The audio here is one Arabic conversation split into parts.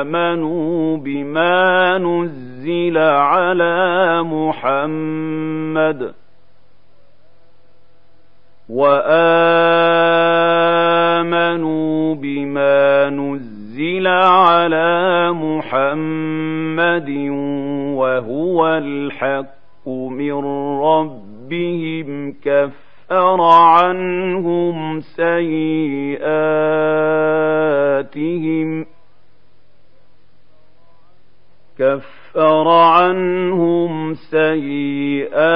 وآمنوا بما نزل على محمد وآمنوا بما نزل على محمد وهو الحق من ربهم كفر كفر عنهم سيئاتهم كفر عنهم سيئاتهم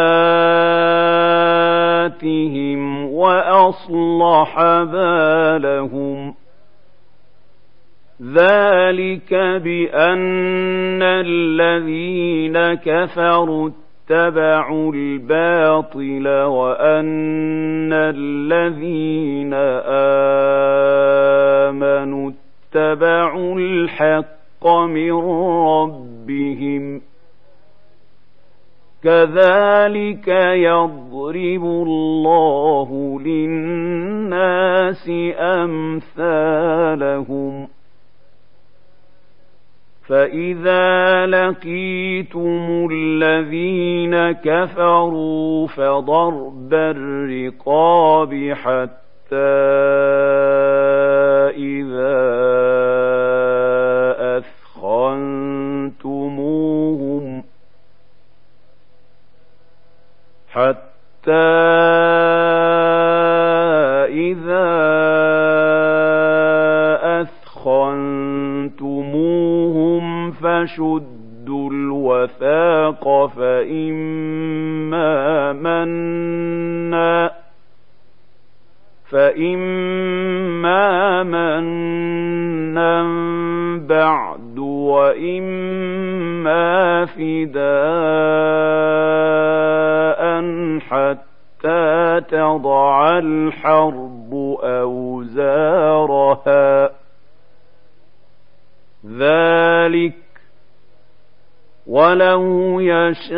وأصلح بالهم ذلك بأن الذين كفروا اتبعوا الباطل وأن الذين آمنوا اتبعوا الحق من ربهم كذلك يضرب الله للناس أمثالهم فإذا لقيتم الذين كفروا فضرب الرقاب حتى إذا أثخنتموهم حتى فشدوا الوثاق فإما منا فإما منا بعد وإما فداء حتى تضع الحرب أوزارها. ذلك ولو يشاء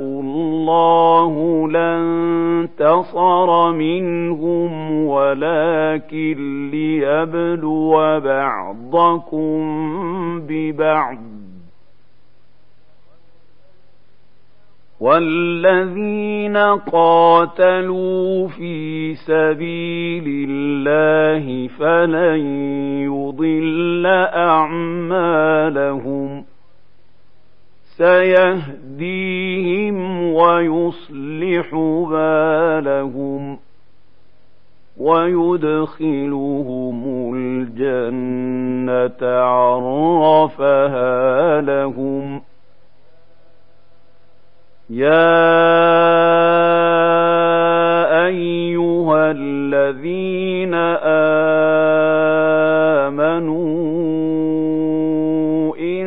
الله لانتصر منهم ولكن ليبلو بعضكم ببعض. والذين قاتلوا في سبيل الله فلن يضل اعمالهم سيهديهم ويصلح بالهم ويدخلهم الجنه عرفها لهم يا أيها الذين آمنوا إن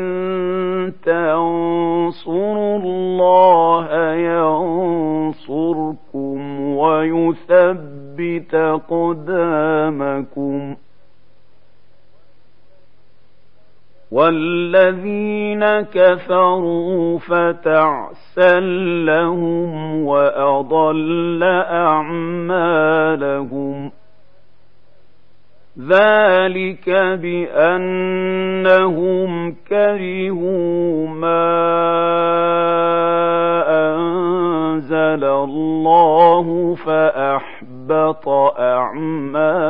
تنصروا الله ينصركم ويثبت قدامكم والذين كفروا لهم وأضل أعمالهم. ذلك بأنهم كرهوا ما أنزل الله فأحبط أعمالهم.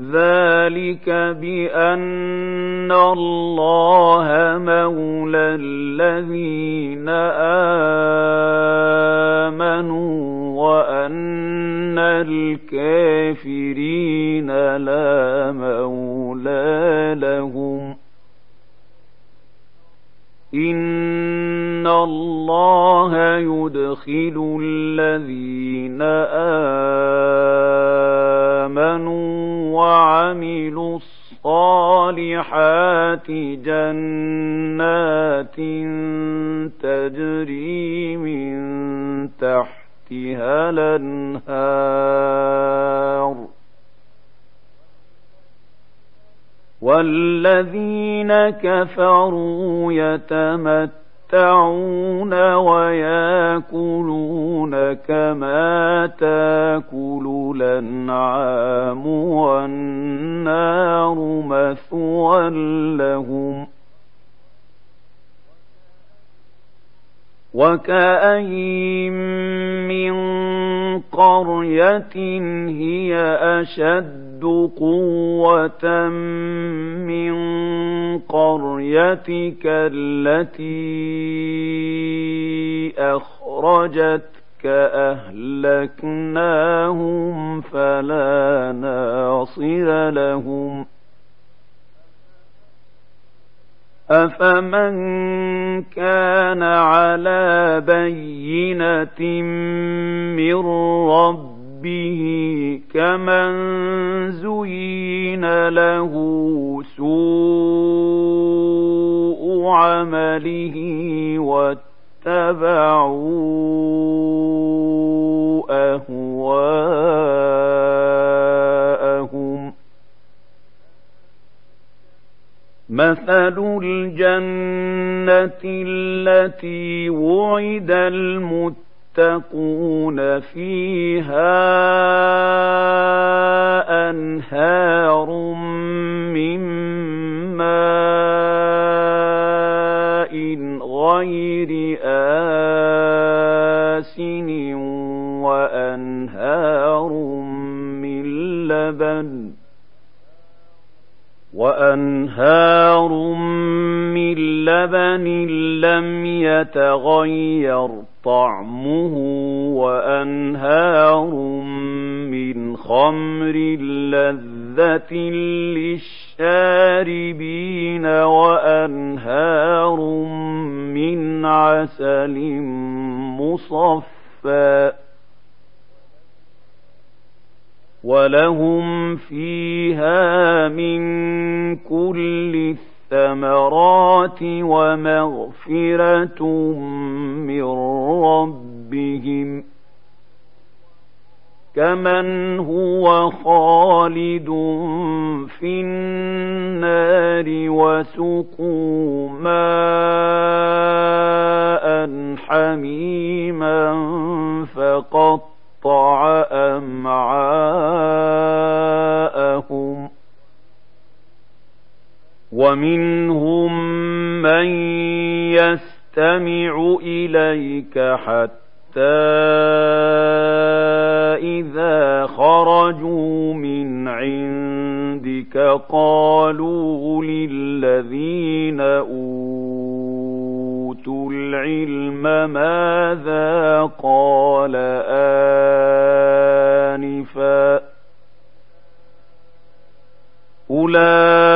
ذلك بأن الله مولى الذين آمنوا وأن الكافرين لا مولى لهم إن الله يدخل الذين آمنوا وعملوا الصالحات جنات تجري من تحتها الأنهار. والذين كفروا يتمتعون وياكلون كما تاكل الانعام والنار لهم وكأين من قرية هي أشد قوة من قريتك التي أخرجتك أهلكناهم فلا ناصر لهم أفمن كان على بينة من ربه كمن زين له سوء عمله واتبعوا أهواءهم مثل الجنة التي وعد المتقون فيها وأنهار من عسل مصفى ولهم فيها من كل الثمرات ومغفرة من ربهم كمن هو خالد في النار وسقوا ماء حميما فقط قطع أمعاءهم ومنهم من يستمع إليك حتى إذا خرجوا من عندك قالوا للذين أوتوا العلم ماذا قال آنفا أولئك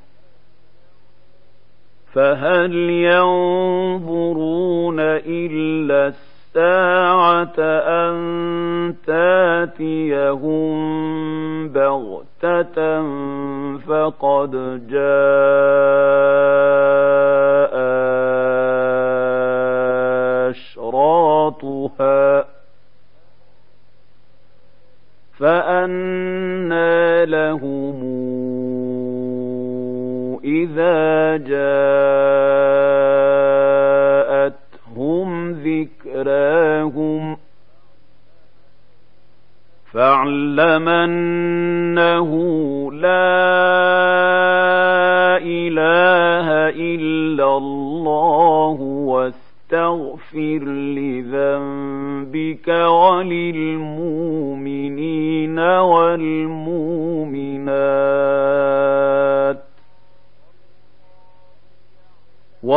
فهل ينظرون إلا الساعة أن تاتيهم بغتة فقد جاء أشراطها فأنى لهم إذا جاءتهم ذكراهم فاعلم أنه لا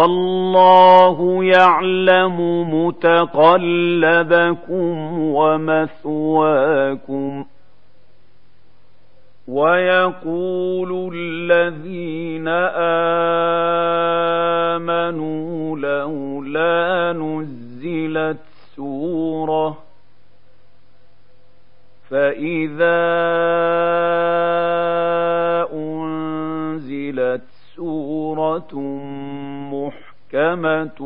والله يعلم متقلبكم ومثواكم ويقول الذين آمنوا لولا نزلت سورة فإذا أنزلت سورة محكمة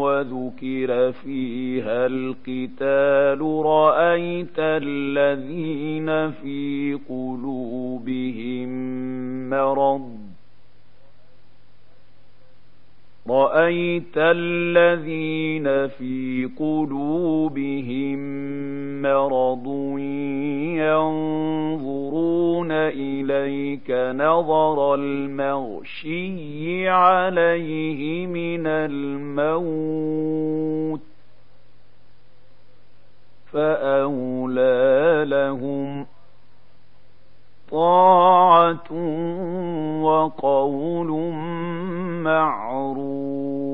وذكر فيها القتال رأيت الذين في قلوبهم مرض. رأيت الذين في قلوبهم مرض ينظرون إليك نظر المغشي عليه من الموت فأولى لهم طاعة وقول معروف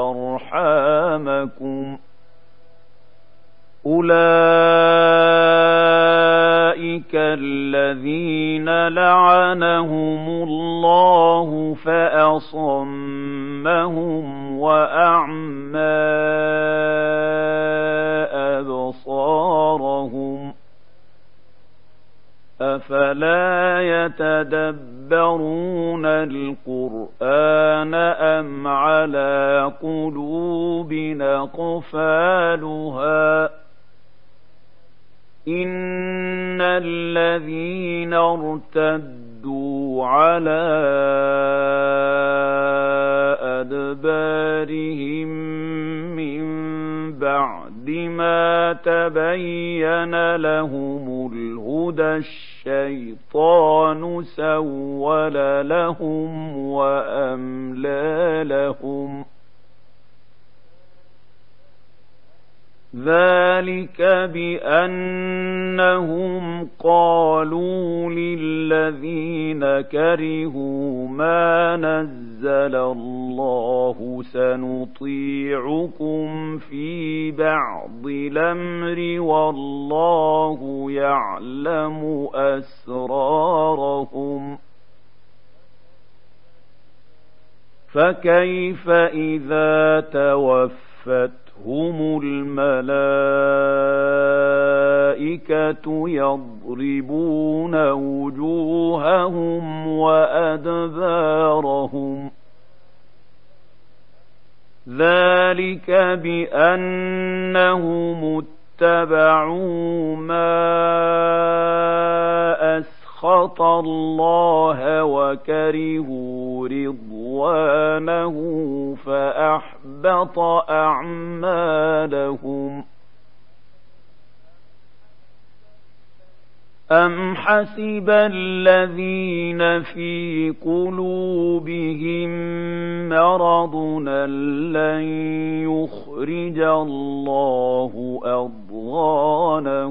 أرحامكم. أولئك الذين لعنهم الله فأصمهم وأعمى أبصارهم. أفلا يتدبرون القرآن أم على قلوب نقفالها إن الذين ارتدوا على أدبارهم من بعد ما تبين لهم الهدى الشيطان سول لهم وأملى لهم ذلك بأنهم قالوا للذين كرهوا ما نزل الله سنطيعكم في بعض الأمر والله يعلم أسرارهم فكيف إذا توفت هم الملائكة يضربون وجوههم وأدبارهم ذلك بأنهم اتبعوا ما أسخط الله وكرهوا رضوانه فأحبط أعمالهم أم حسب الذين في قلوبهم مرض لن يخرج الله أضغانهم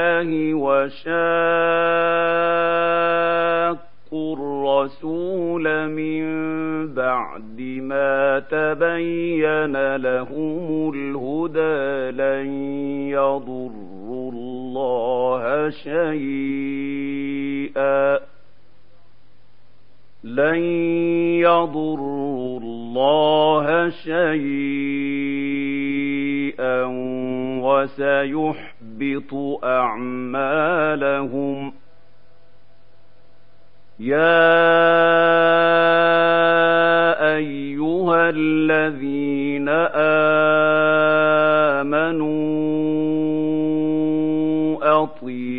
وشاقوا الرسول من بعد ما تبين لهم الهدى لن يضروا الله شيئا. لن يضروا الله شيئا وسيحبط أعمالهم. يا أيها الذين آمنوا أطيعوا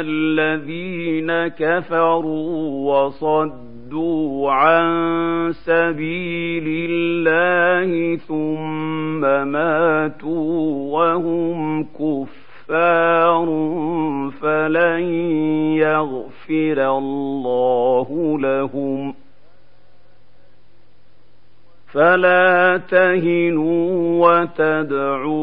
الذين كفروا وصدوا عن سبيل الله ثم ماتوا وهم كفار فلن يغفر الله لهم فلا تهنوا وتدعوا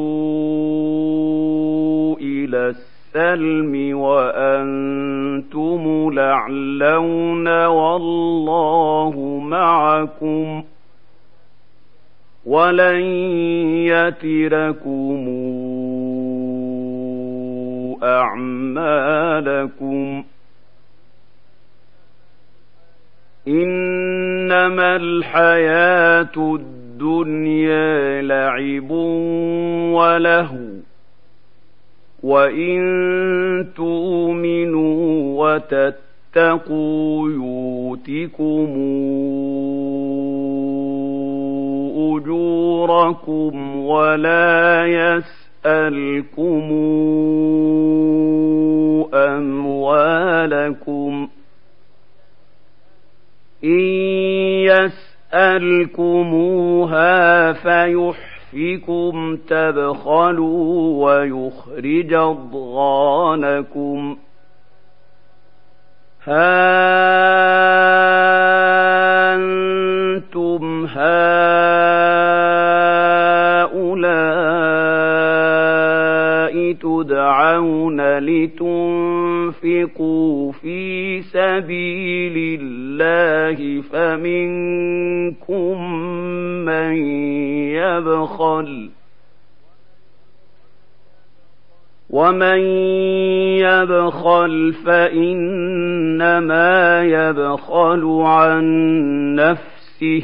إلى السلم وأنتم لعلون والله معكم ولن يتركم أعمالكم إنما الحياة الدنيا لعب ولهو وإن تؤمنوا وتتقوا يؤتكم أجوركم ولا يسألكم أموالكم إن يسألكموها فيحفكم تبخلوا ويخرج أضغانكم. ها أنتم هؤلاء تدعون لتنفقوا في سبيل الله فمنكم من يبخل ومن يبخل فإنما يبخل عن نفسه